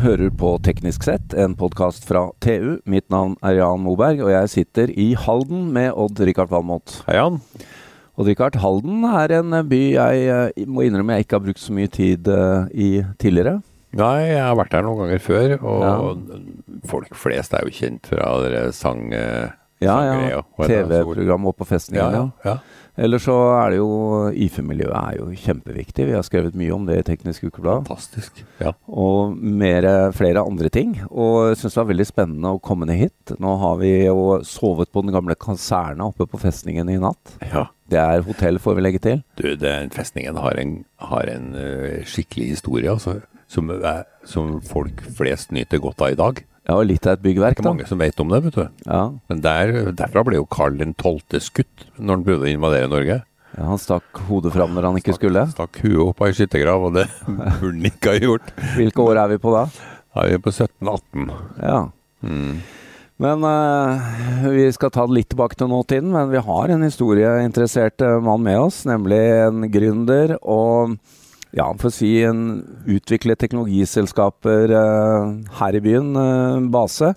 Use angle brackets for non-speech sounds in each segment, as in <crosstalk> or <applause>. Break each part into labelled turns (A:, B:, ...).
A: hører på Teknisk sett, en podkast fra TU. Mitt navn er Jan Moberg, og jeg sitter i Halden med Odd-Rikard Valmot.
B: Hei, Jan.
A: Odd-Rikard, Halden er en by jeg eh, må innrømme jeg ikke har brukt så mye tid eh, i tidligere.
B: Nei, jeg har vært der noen ganger før, og folk flest er jo kjent fra dere sang...
A: Ja, ja.
B: og
A: TV-program oppe på
B: Ja, ja,
A: Ja.
B: ja.
A: Ellers så er det jo IFE-miljøet er jo kjempeviktig. Vi har skrevet mye om det i Teknisk Ukeblad.
B: Fantastisk. Ja.
A: og mere, flere andre ting. Og jeg syns det var veldig spennende å komme ned hit. Nå har vi jo sovet på den gamle kaserna oppe på festningen i natt.
B: ja.
A: Det er hotell, får vi legge til.
B: Du, den festningen har en, har en uh, skikkelig historie, altså, som, som folk flest nyter godt av i dag.
A: Ja, og litt av et byggverk,
B: Ikke
A: er
B: mange som vet om det, vet du.
A: Ja,
B: Men der, derfra ble jo Karl den 12. skutt når han prøvde å invadere Norge.
A: ja, Han stakk hodet fram når han ikke skulle.
B: Stakk huet opp av ei skyttergrav, og det <laughs> burde han ikke ha gjort.
A: Hvilke år er vi på da?
B: Da er vi på 1718.
A: Ja.
B: Mm.
A: Men uh, vi skal ta det litt tilbake til nåtiden. Men vi har en historieinteressert eh, mann med oss, nemlig en gründer og ja, for å si en utvikle teknologiselskaper eh, her i byen, eh, base.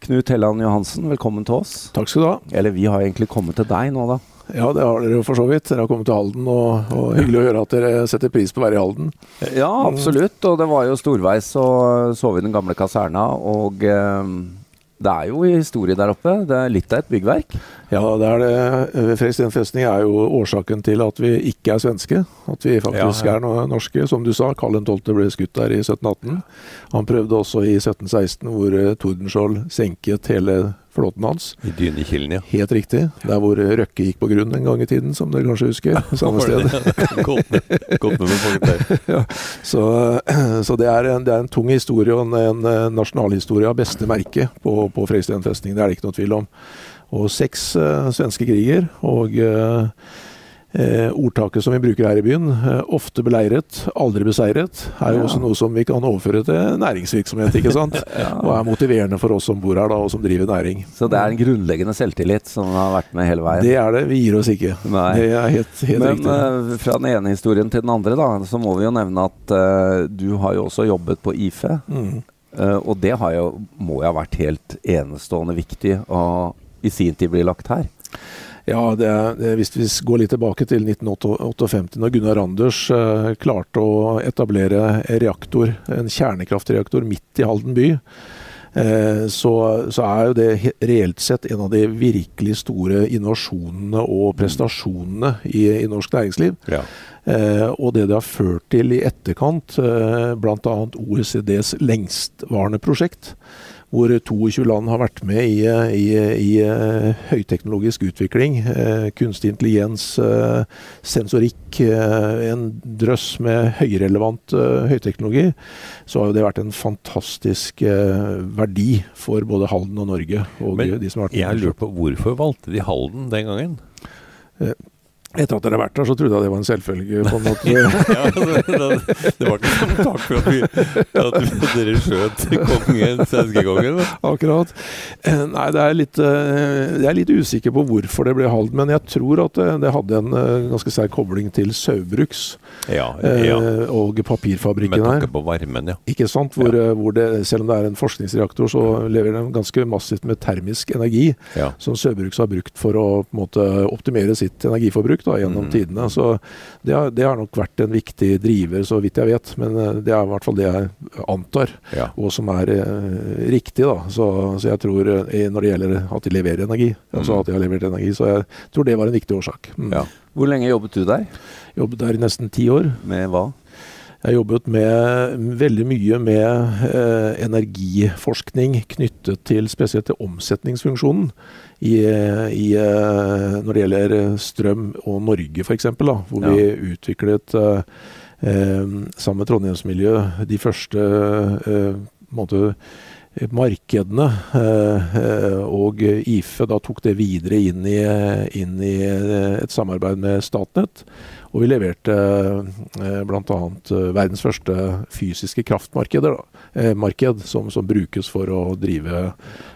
A: Knut Helland Johansen, velkommen til oss.
C: Takk skal du ha.
A: Eller vi har egentlig kommet til deg nå, da.
C: Ja, det har dere jo for så vidt. Dere har kommet til Halden, og, og hyggelig å høre at dere setter pris på å være i Halden.
A: Ja, absolutt. Og det var jo storveis å sove i den gamle kaserna. Og eh, det er jo historie der oppe. Det er litt av et byggverk.
C: Ja, det er det. Fredriksten festning er jo årsaken til at vi ikke er svenske. At vi faktisk
B: Ja, ja.
C: er no norske. Som du sa, Karl 12. ble skutt der i 1718. Han prøvde også i 1716, hvor eh, Tordenskjold senket hele flåten hans.
B: I Dynekilden, ja.
C: Helt riktig. Der hvor Røkke gikk på grunn en gang i tiden, som dere kanskje husker. Samme sted.
B: Godt med, godt med folk der. <laughs>
C: Så, <clears throat> så det, er en, det er en tung historie og en, en nasjonalhistorie av beste merke på, på Fredriksten festning. Det er det ikke noe tvil om. Og seks uh, svenske kriger. Og eh, eh, ordtaket som vi bruker her i byen, eh, ofte beleiret, aldri beseiret, er jo
A: Ja.
C: også noe som vi kan overføre til næringsvirksomhet, ikke sant? <laughs> Og er motiverende for oss som bor her da, og som driver næring.
A: Så det er en grunnleggende selvtillit som har vært med hele veien.
C: Det er det. Vi gir oss ikke.
A: Nei.
C: Det er helt, helt
A: Men
C: riktig.
A: eh, fra den ene historien til den andre, da, så må vi jo nevne at eh, du har jo også jobbet på IFE.
C: Mm.
A: eh, og det har jo, må jo ha vært helt enestående viktig å i sin tid bli lagt her.
C: Ja, det, det, hvis vi går litt tilbake til 1958, når Gunnar Randers eh, klarte å etablere en reaktor, en kjernekraftreaktor midt i Halden by, eh, så, så er jo det reelt sett en av de virkelig store innovasjonene og prestasjonene i, i norsk næringsliv.
B: Ja.
C: Eh, og det det har ført til i etterkant, eh, bl.a. OECDs lengstvarende prosjekt, hvor 22 land har vært med i, i, i eh, høyteknologisk utvikling. Eh, kunstig intelligens, eh, sensorikk, en drøss med høyrelevant høyteknologi. Så har jo det vært en fantastisk verdi for både Halden og Norge. Og
B: Men
C: de som har vært med.
B: Jeg lurer på hvorfor valgte de Halden den gangen?
C: Etter at dere har vært der, så trodde jeg det var en selvfølge. på en måte. <laughs>
B: ja, det, det, det var ikke sånn takk for at, vi, at dere skjøt kongen, svenskekongen.
C: Akkurat. Eh, Nei, det er litt, eh, jeg er litt usikker på hvorfor det ble Halden, men jeg tror at det, det hadde en eh, ganske sterk kobling til Saugbrugs
B: Ja, ja.
C: og
B: Med
C: papirfabrikken her.
B: tanke på varmen, ja.
C: Ikke sant? Hvor, hvor det, selv om det er en forskningsreaktor, så leverer den ganske massivt med termisk energi, som Saugbrugs har brukt for å måte, optimere sitt energiforbruk da, gjennom
B: Mm.
C: tidene. Så det har, det har nok vært en viktig driver, så vidt jeg vet. Men eh, det er i hvert fall det jeg antar
B: ja.
C: og som er eh, riktig. da. Så, så jeg tror eh, når det gjelder at de leverer energi, altså
B: Mm.
C: at de har levert energi, så jeg tror det var en viktig årsak. Mm.
B: Ja.
A: Hvor lenge jobbet du der?
C: Jobbet der i nesten ti år.
A: Med hva?
C: Jeg har jobbet med veldig mye med eh, energiforskning knyttet til spesielt til omsetningsfunksjonen i, i, eh, når det gjelder strøm og Norge f.eks., hvor
A: Ja.
C: vi utviklet eh, eh, sammen med Trondheimsmiljøet de første eh, måte, markedene. eh, og IFE da tok det videre inn i, inn i et samarbeid med Statnett. Og vi leverte eh, bl.a. Eh, verdens første fysiske kraftmarked, eh, marked, som, som, brukes for å drive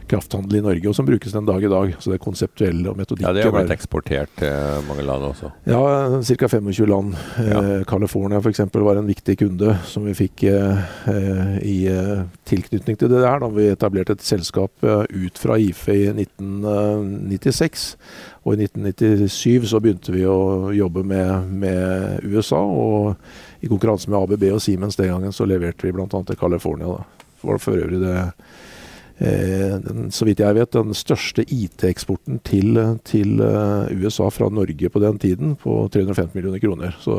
C: krafthandel i Norge, og som brukes den dag i dag. Så det er konseptuelle og metodikken
B: Ja, Det har blitt eksportert til mange land også?
C: Ja, ca. 25 land. Ja. Eh, California f.eks. var en viktig kunde som vi fikk eh, i eh, tilknytning til det der da vi etablerte et selskap eh, ut fra IFE i 1996. Og i 1997 så begynte vi å jobbe med, med USA, og i konkurranse med ABB og Siemens den gangen så leverte vi bl.a. til California. Da. Det var for øvrig det så vidt jeg vet, den største IT-eksporten til, til, eh, USA fra Norge på den tiden, på 350 millioner kroner. Så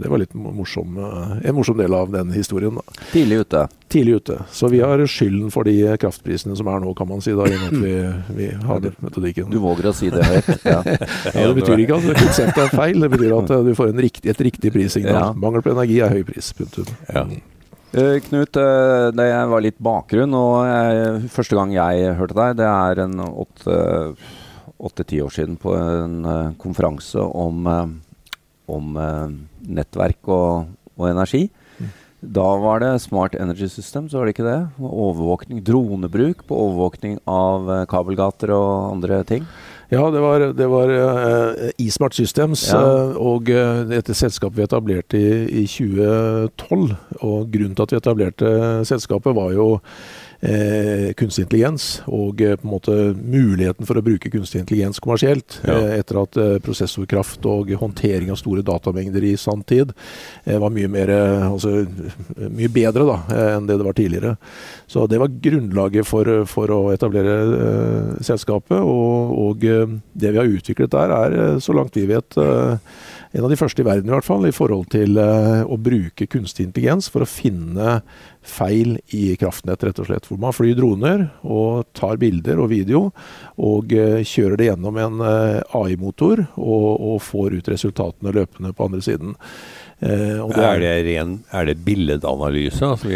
C: det var litt morsom, eh, en morsom del av den historien. Da.
A: Tidlig ute.
C: Tidlig ute. Så vi har skylden for de kraftprisene som er nå, kan man si, da, at vi, vi har metodikken.
A: Du våger å si det høyt? <laughs> Ja.
C: ja, det betyr ikke at konseptet er feil, det betyr at du får riktig, et riktig prissignal. Ja. Mangel på energi er høy pris. Punktum. Ja.
A: Uh, Knut, uh, det var litt bakgrunn. og jeg, Første gang jeg hørte deg, det er en åtte-ti år siden på en uh, konferanse om, om nettverk og, og energi. Mm. Da var det Smart Energy System, så var det ikke det? Overvåkning, Dronebruk på overvåkning av kabelgater og andre ting.
C: Ja, det var, det var uh, Ismart Systems. Ja. Uh, og uh, dette selskapet vi etablerte i, i 2012. Og grunnen til at vi etablerte selskapet, var jo eh, kunstig intelligens og eh, på en måte muligheten for å bruke kunstig intelligens kommersielt. Ja. Eh, etter at eh, prosessorkraft og håndtering av store datamengder i sanntid eh, var mye, mer, eh, altså, mye bedre da, enn det det var tidligere. Så det var grunnlaget for, for å etablere selskapet. Og, og, det vi har utviklet der, er så langt vi vet en av de første i verden i hvert fall, i forhold til uh, å bruke kunstig intelligens for å finne feil i kraftnett, rett og slett. Hvor man flyr droner og tar bilder og video, og uh, kjører det gjennom en uh, AI-motor og, og, får ut resultatene løpende på andre siden.
B: Eh, det er, det ren, er det billedanalyse? Altså,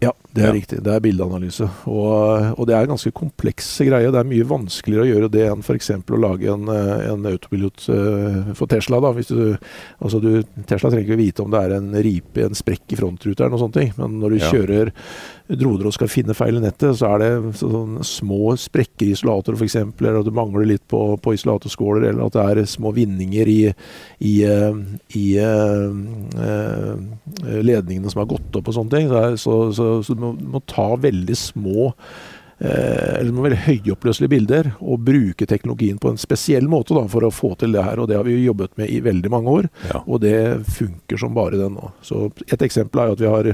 C: ja, det er ja. riktig. Det er bildeanalyse. Og, og, det er ganske komplekse greier. Det er mye vanskeligere å gjøre det enn f.eks. å lage en, eh, en autopilot uh, for Tesla. Da. Hvis du, altså du, Tesla trenger ikke vite om det er en ripe, en sprekk i frontruteren og sånne ting. Men når du ja. kjører droner og skal finne feil i nettet, så er det sånne små sprekker i isolatorer f.eks., eller at det mangler litt på, på isolatorskåler, eller at det er små vinninger i, i, eh, i uh, ledningene som har gått opp og sånne ting. Så, så, så, så må, må ta veldig små eh, eller med veldig høyoppløselige bilder, og bruke teknologien på en spesiell måte da, for å få til det her. og Det har vi jo jobbet med i veldig mange år, ja. og det funker som bare det nå. Så Et eksempel er jo at vi har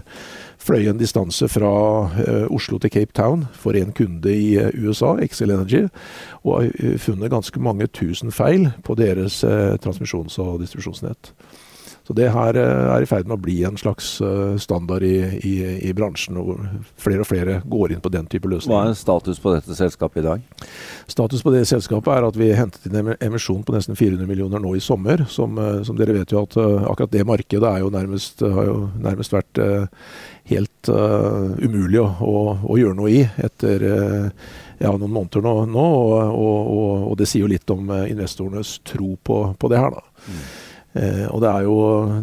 C: fløyet en distanse fra uh, Oslo til Cape Town for en kunde i uh, USA, Excel Energy, og har eh, funnet ganske mange tusen feil på deres uh, transmisjons- og distribusjonsnett. Så det her eh, er i ferd med å bli en slags eh, standard i, i, i bransjen, hvor flere og flere går inn på den type løsninger.
A: Hva er status på dette selskapet i dag?
C: Status på det selskapet er at vi hentet inn en emisjon på nesten 400 millioner nå i sommer. Som, eh, som dere vet jo at akkurat det markedet jo nærmest, har jo nærmest vært helt uh, umulig å, å, å, gjøre noe i etter uh, ja, noen måneder nå. nå og, og, og, det sier jo litt om investorenes tro på, på det her. da. Mm. Eh, og det er, jo,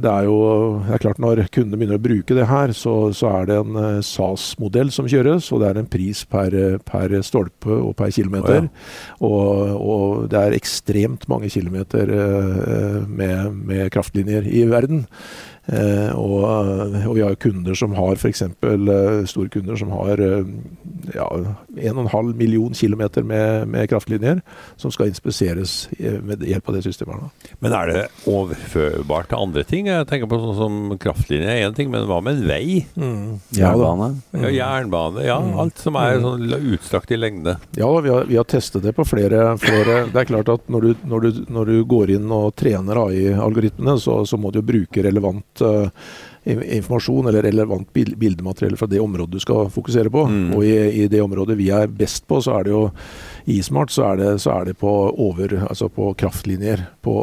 C: det er, jo, det er klart Når kundene begynner å bruke det her, så, så er det en eh, SAS-modell som kjøres, og det er en pris per, per stolpe og per kilometer. Oh, ja. og, og, det er ekstremt mange kilometer eh, med, med kraftlinjer i verden. Eh, og, og, vi har kunder som har f.eks. Eh, store kunder som har eh, ja, 1,5 million kilometer med, med, kraftlinjer som skal inspiseres med hjelp av det systemet.
B: Men er det overførbart til andre ting? Jeg tenker på sånn som kraftlinje er én ting, men hva med en vei?
A: Mm. Jernbane?
B: Ja, jernbane. Ja, mm. alt som er mm. sånn utstrakt i lengde.
C: Ja, vi har, vi har testet det på flere, flere, Det er klart at når du, når du, når du går inn og trener AI-algoritmene, så, så må du jo bruke relevant relevant uh, informasjon eller relevant bildemateriell fra det området du skal fokusere på. Mm. Og i, i, det området vi er best på, så er det jo i Smart så er det, så er det på over, altså på kraftlinjer, på,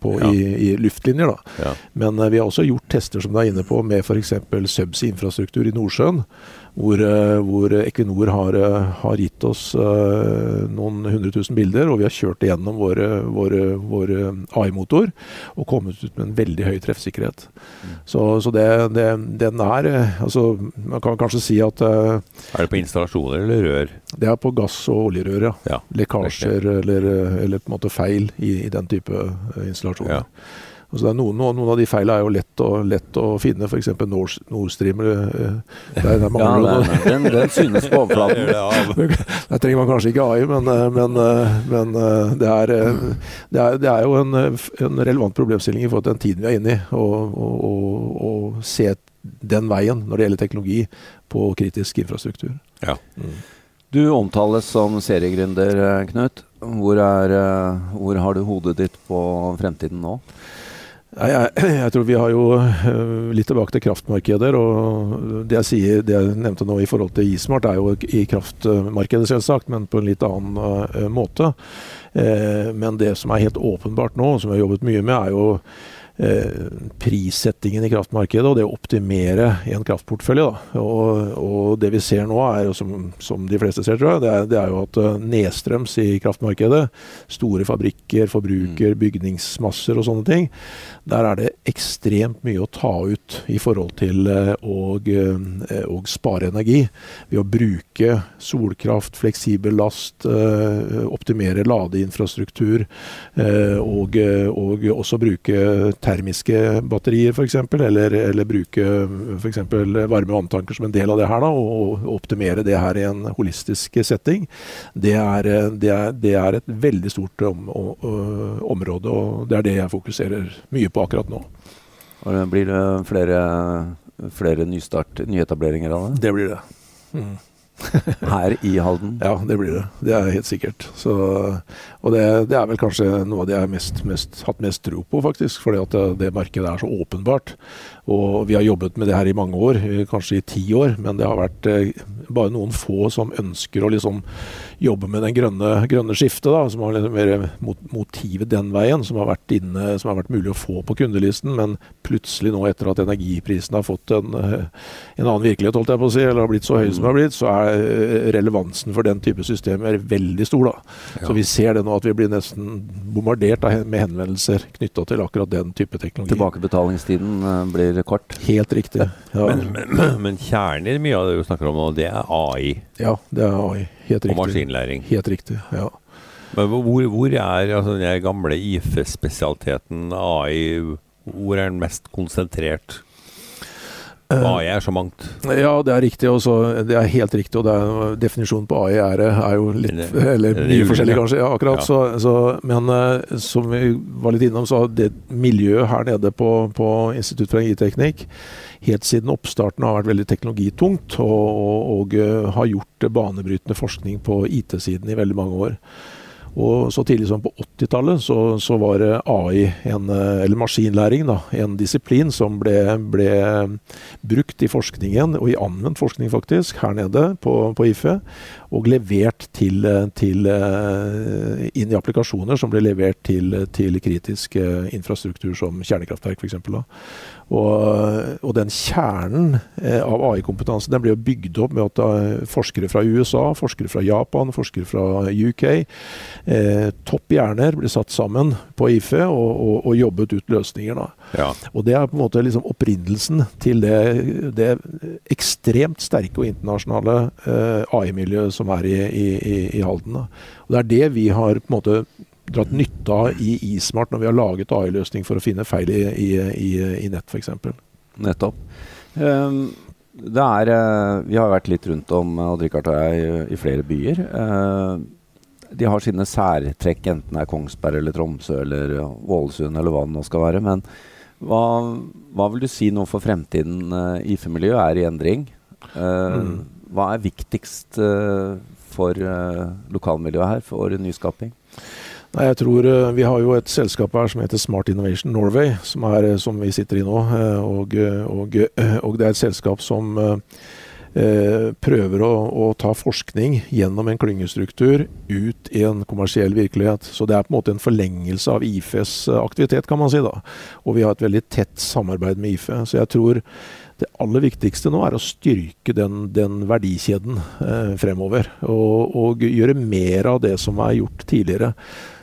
C: på ja. i, i, luftlinjer. da. Ja. Men uh, vi har også gjort tester som du er inne på, med f.eks. subsea infrastruktur i Nordsjøen. Hvor, eh, hvor Equinor har, eh, har, gitt oss uh, noen hundre tusen bilder, og vi har kjørt igjennom våre, våre, våre AI-motor og kommet ut med en veldig høy treffsikkerhet. Mm. Så, så det, det, den er altså, Man kan kanskje si at
B: Er det på installasjoner eller rør?
C: Det er på gass- og oljerør, ja. ja Lekkasjer eller, eller, på en måte feil i, i den type installasjoner. Ja. Altså noen, noen, noen, av de feilene er jo lett å, lett å finne, f.eks. Nord, Nord Stream.
A: Eh, der, der ja, det, den, den, synes på overflaten. <laughs>
C: der trenger man kanskje ikke AI, men, eh, men, eh, men det, er, det, er, det, er, jo en, en, relevant problemstilling i forhold til den tiden vi er inne i. Å se den veien når det gjelder teknologi på kritisk infrastruktur.
B: Ja. Mm.
A: Du omtales som seriegründer, Knut. Hvor, er, hvor har du hodet ditt på fremtiden nå?
C: Jeg, <clears throat> jeg, tror vi har jo eh, litt tilbake til kraftmarkeder. og Det jeg sier, det jeg nevnte nå i forhold til Ismart, er jo i kraftmarkedet, selvsagt, men på en litt annen uh, måte. Uh, men det som er helt åpenbart nå, som vi har jobbet mye med, er jo Eh, prissettingen i kraftmarkedet og det å optimere i en kraftportfølje. Og, og, det vi ser nå, er jo som, som de fleste ser, tror jeg, det er, det er, jo at uh, nedstrøms i kraftmarkedet, store fabrikker, forbruker, mm. bygningsmasser og sånne ting, der er det ekstremt mye å ta ut i forhold til å uh, spare energi. Ved å bruke solkraft, fleksibel last, optimere ladeinfrastruktur og, og også bruke termiske batterier f.eks., eller, eller bruke f.eks. varme vanntanker som en del av det her, da, og, optimere det her i en holistisk setting, det er, det er, det er et veldig stort om, område, og det er det jeg fokuserer mye på akkurat nå.
A: Og blir det flere, flere nystart, nyetableringer av det?
C: Det blir det. Mm. <laughs>
A: Her i Halden?
C: Ja, det blir det. Det er helt sikkert. Så, og det, det, er vel kanskje noe av det jeg har hatt mest tro på, faktisk. Fordi at det, det, markedet er så åpenbart. Og vi har jobbet med det her i mange år, kanskje i ti år. Men det har vært eh, bare noen få som ønsker å liksom jobbe med den grønne, grønne skiftet. Da, som har liksom mer motivet den veien, som har, inne, som har vært mulig å få på kundelisten. Men plutselig nå, etter at energiprisen har fått en, eh, en annen virkelighet, holdt jeg på å si, eller har blitt så høy som den har blitt, så er eh, relevansen for den type systemer veldig stor. da. Ja. Så vi ser det nå at vi blir nesten bombardert med henvendelser knytta til akkurat den type teknologi.
A: Tilbakebetalingstiden blir blir kort.
C: Helt riktig.
B: Ja. Men, men, <clears throat> men kjerner mye av det du snakker om nå, det er AI?
C: Ja, det er AI. Helt riktig.
B: Og maskinlæring?
C: Helt riktig, ja.
B: Men hvor, hvor er altså, den gamle IFE-spesialiteten AI, hvor er den mest konsentrert? AI er så mangt.
C: Ja, det er riktig. Også, det er helt riktig. og er, Definisjonen på AI er, er jo litt Eller mye forskjellig, kanskje. Ja, akkurat. Ja. Så, så, men uh, som vi var litt innom, så har det miljøet her nede på, på Institutt for energiteknikk helt siden oppstarten har vært veldig teknologitungt, og, og, og uh, har gjort banebrytende forskning på IT-siden i veldig mange år. Og så tidlig som på 80-tallet så, så, var AI, en, eller maskinlæring, da, en disiplin som ble, ble, brukt i forskningen, og i anvendt forskning faktisk, her nede på, på IFE. Og levert til, til, eh, inn i applikasjoner som ble levert til, til kritisk infrastruktur som kjernekraftverk f.eks. Og, og den kjernen eh, av AI-kompetanse den ble bygd opp med at uh, forskere fra USA, forskere fra Japan, forskere fra UK, eh, topp hjerner ble satt sammen på IFE og, og, og jobbet ut løsninger.
B: Ja.
C: Og Det er på en måte liksom opprinnelsen til det, det ekstremt sterke og internasjonale eh, AI-miljøet som er i, i, i Halden. Da. Og Det er det vi har på en måte dratt nytte av i Ismart når vi har laget AI-løsning for å finne feil i, i, i, i nett, f.eks.
A: Nettopp. Um, det er, uh, vi har vært litt rundt om, Odd-Rikard og jeg, i, i flere byer. Uh, de har sine særtrekk, enten det er Kongsberg eller Tromsø eller Ålesund eller hva det nå skal være. Men hva, hva vil du si nå for fremtiden? Uh, IFE-miljøet er i endring. Mm. Hva er viktigst for lokalmiljøet her, for nyskaping?
C: Nei, jeg tror uh, Vi har jo et selskap her som heter Smart Innovation Norway, som, er, uh, som vi sitter i nå. Uh, og, og, og, det er et selskap som eh, prøver å, å, ta forskning gjennom en klyngestruktur ut i en kommersiell virkelighet. Så det er på en måte en forlengelse av IFEs aktivitet, kan man si. da. Og vi har et veldig tett samarbeid med IFE. Så jeg tror det aller viktigste nå er å styrke den, den verdikjeden eh, fremover. Og, og, gjøre mer av det som er gjort tidligere.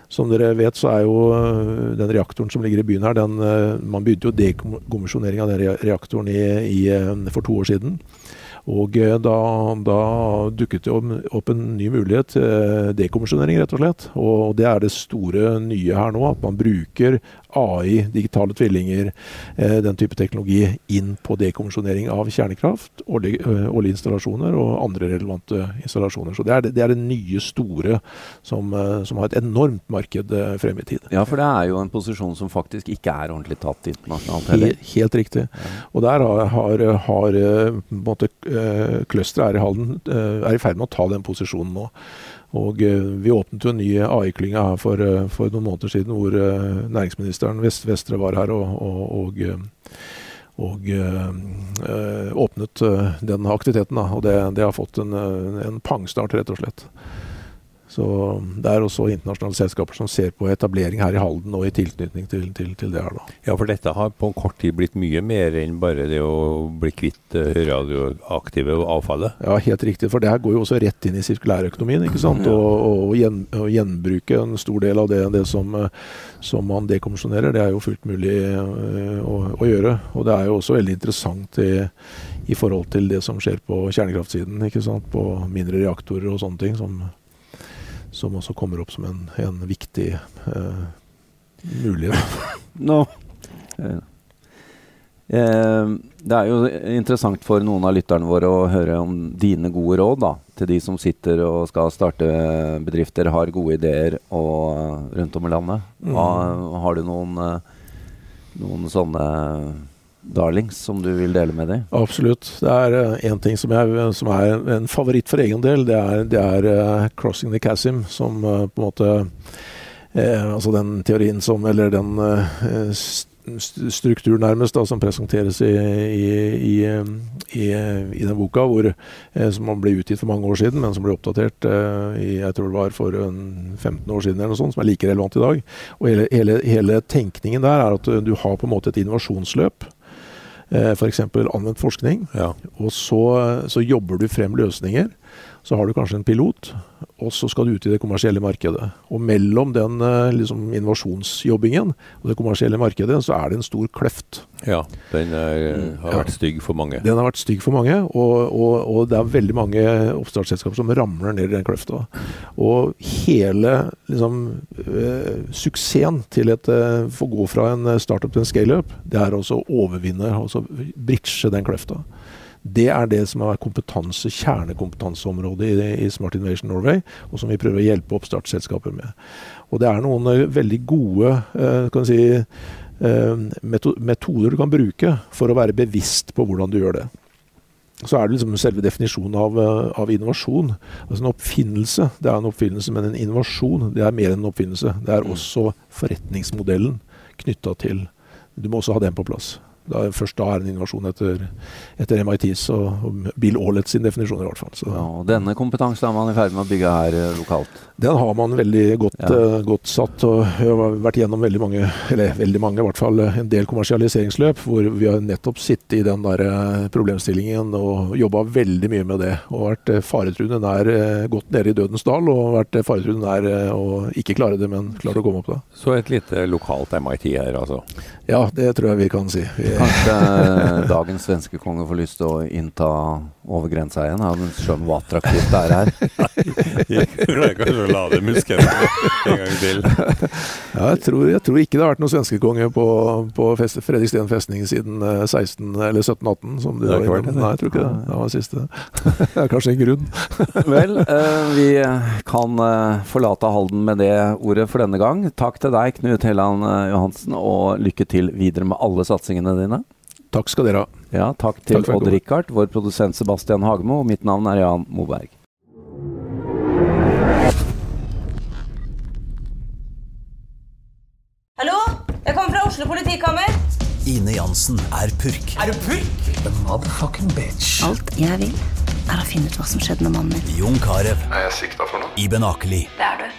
C: Som dere vet, så er jo eh, den reaktoren som ligger i byen her, den, eh, man begynte jo dekommisjonering av den reaktoren i, i, eh, for to år siden. Og da, da, dukket det opp en ny mulighet dekommisjonering, rett og slett. Og det er det store nye her nå, at man bruker AI, digitale tvillinger, eh, den type teknologi inn på dekommisjonering av kjernekraft, oljeinstallasjoner og andre relevante installasjoner. Så det er det, det, er det nye store som, eh, som, har et enormt marked eh, frem i tid.
A: Ja, for det er jo en posisjon som faktisk ikke er ordentlig tatt internasjonalt heller.
C: Helt, helt riktig. Og der har, har, har clusteret er, er i ferd med å ta den posisjonen nå. Og eh, Vi åpnet jo en ny AI-klynge her for, eh, for, noen måneder siden, hvor eh, næringsministeren Vest Vestre var her og, og, og, og åpnet den aktiviteten. Da. Og det, det har fått en, en pangstart, rett og slett. Så Det er også internasjonale selskaper som ser på etablering her i Halden og i tilknytning til, til, til det her. da.
B: Ja, for dette har på kort tid blitt mye mer enn bare det å bli kvitt uh, radioaktive avfallet?
C: Ja, helt riktig. For det her går jo også rett inn i sirkulærøkonomien. ikke sant? Ja. Og, og, gjen, og, gjenbruke en stor del av det, det som, uh, som, man dekommisjonerer, det er jo fullt mulig uh, å, å, gjøre. Og det er jo også veldig interessant i, i forhold til det som skjer på kjernekraftsiden. ikke sant? På mindre reaktorer og sånne ting. som som også kommer opp som en, en viktig uh, mulighet. <laughs>
A: no. Uh, det er jo interessant for noen av lytterne våre å høre om dine gode råd da, til de som sitter og skal starte bedrifter, har gode ideer og, rundt om i landet. Mm. Har du noen, noen sånne darlings som du vil dele med deg?
C: Absolutt. Det er én uh, ting som, jeg, som, er en favoritt for egen del. Det er, det er uh, 'Crossing the Chasm', som uh, på en måte Altså den teorien som Eller den struktur, nærmest, da, som presenteres i, i, i, i den boka, hvor, som ble utgitt for mange år siden, men som ble oppdatert i, jeg tror det var for 15 år siden, eller noe sånt, som er like relevant i dag. Og hele, hele, hele tenkningen der er at du har på en måte et innovasjonsløp eh, f.eks. anvendt forskning. Ja. Og så, så, jobber du frem løsninger. Så har du kanskje en pilot, og så skal du ut i det kommersielle markedet. Og mellom den eh, liksom, innovasjonsjobbingen og det kommersielle markedet, så er det en stor kløft.
B: Ja, den er, mm. har vært stygg for mange.
C: Den har vært stygg for mange, og, og, og det er veldig mange oppstartsselskaper som ramler ned i den kløfta. Og hele liksom, uh, suksessen til et uh, få gå fra en startup til en scaleup, det er også å overvinne, altså bridge den kløfta. Det er det som er kompetanse, kjernekompetanseområdet i, i, Smart Innovation Norway, og som vi prøver å hjelpe oppstartsselskaper med. Og det er noen uh, veldig gode uh, kan si, uh, metoder du kan bruke for å være bevisst på hvordan du gjør det. Så er det liksom selve definisjonen av, av, innovasjon. Altså En oppfinnelse det er en oppfinnelse, men en innovasjon det er mer enn en oppfinnelse. Det er mm. også forretningsmodellen knytta til Du må også ha den på plass. Da, først da er en innovasjon etter, etter MITs og, og Bill Aulett sin definisjon, i hvert fall.
A: Ja, og denne kompetansen er man i ferd med å bygge her eh, lokalt?
C: Den har man veldig godt, ja. eh, godt satt. og Vi har vært gjennom veldig mange, eller veldig mange i hvert fall, en del kommersialiseringsløp hvor vi har nettopp sittet i den der eh, problemstillingen og jobba veldig mye med det. Og vært faretruende nær gått nede i dødens dal og vært faretruende nær å ikke klare det, men klart å komme opp da.
B: Så et lite lokalt MIT her, altså?
C: Ja, det tror jeg vi kan si. Vi,
A: Kanskje dagens svenske konge får lyst til å innta over grensa igjen? Han skjønner hvor attraktivt det er her. <laughs>
B: Jeg kanskje å lade muskene en gang til.
C: Ja, jeg, tror, jeg, tror, ikke det har vært noen svenskekonge på, på Fredriksten festning siden 16, eh, eller 1718. Som du det har vært, Nei, jeg tror ikke det. Det var det siste. <laughs> Det er kanskje en grunn. <laughs>
A: Vel, eh, vi kan eh, forlate Halden med det ordet for denne gang. Takk til deg, Knut Helland eh, Johansen, og lykke til videre med alle satsingene dine.
C: Takk skal dere ha.
A: Ja, takk til takk Odd Rikard, vår produsent Sebastian Hagemo, og mitt navn er Jan Moberg.
D: Hallo? Jeg kommer fra Oslo politikammer.
E: Ine
D: Jansen er purk.
E: Er du purk?
F: The motherfucking bitch.
G: Alt jeg vil, er å finne ut hva som skjedde med mannen min.
D: Jon Carew.
H: Er jeg sikta for noe?
D: Iben Akeli.
G: Det er du.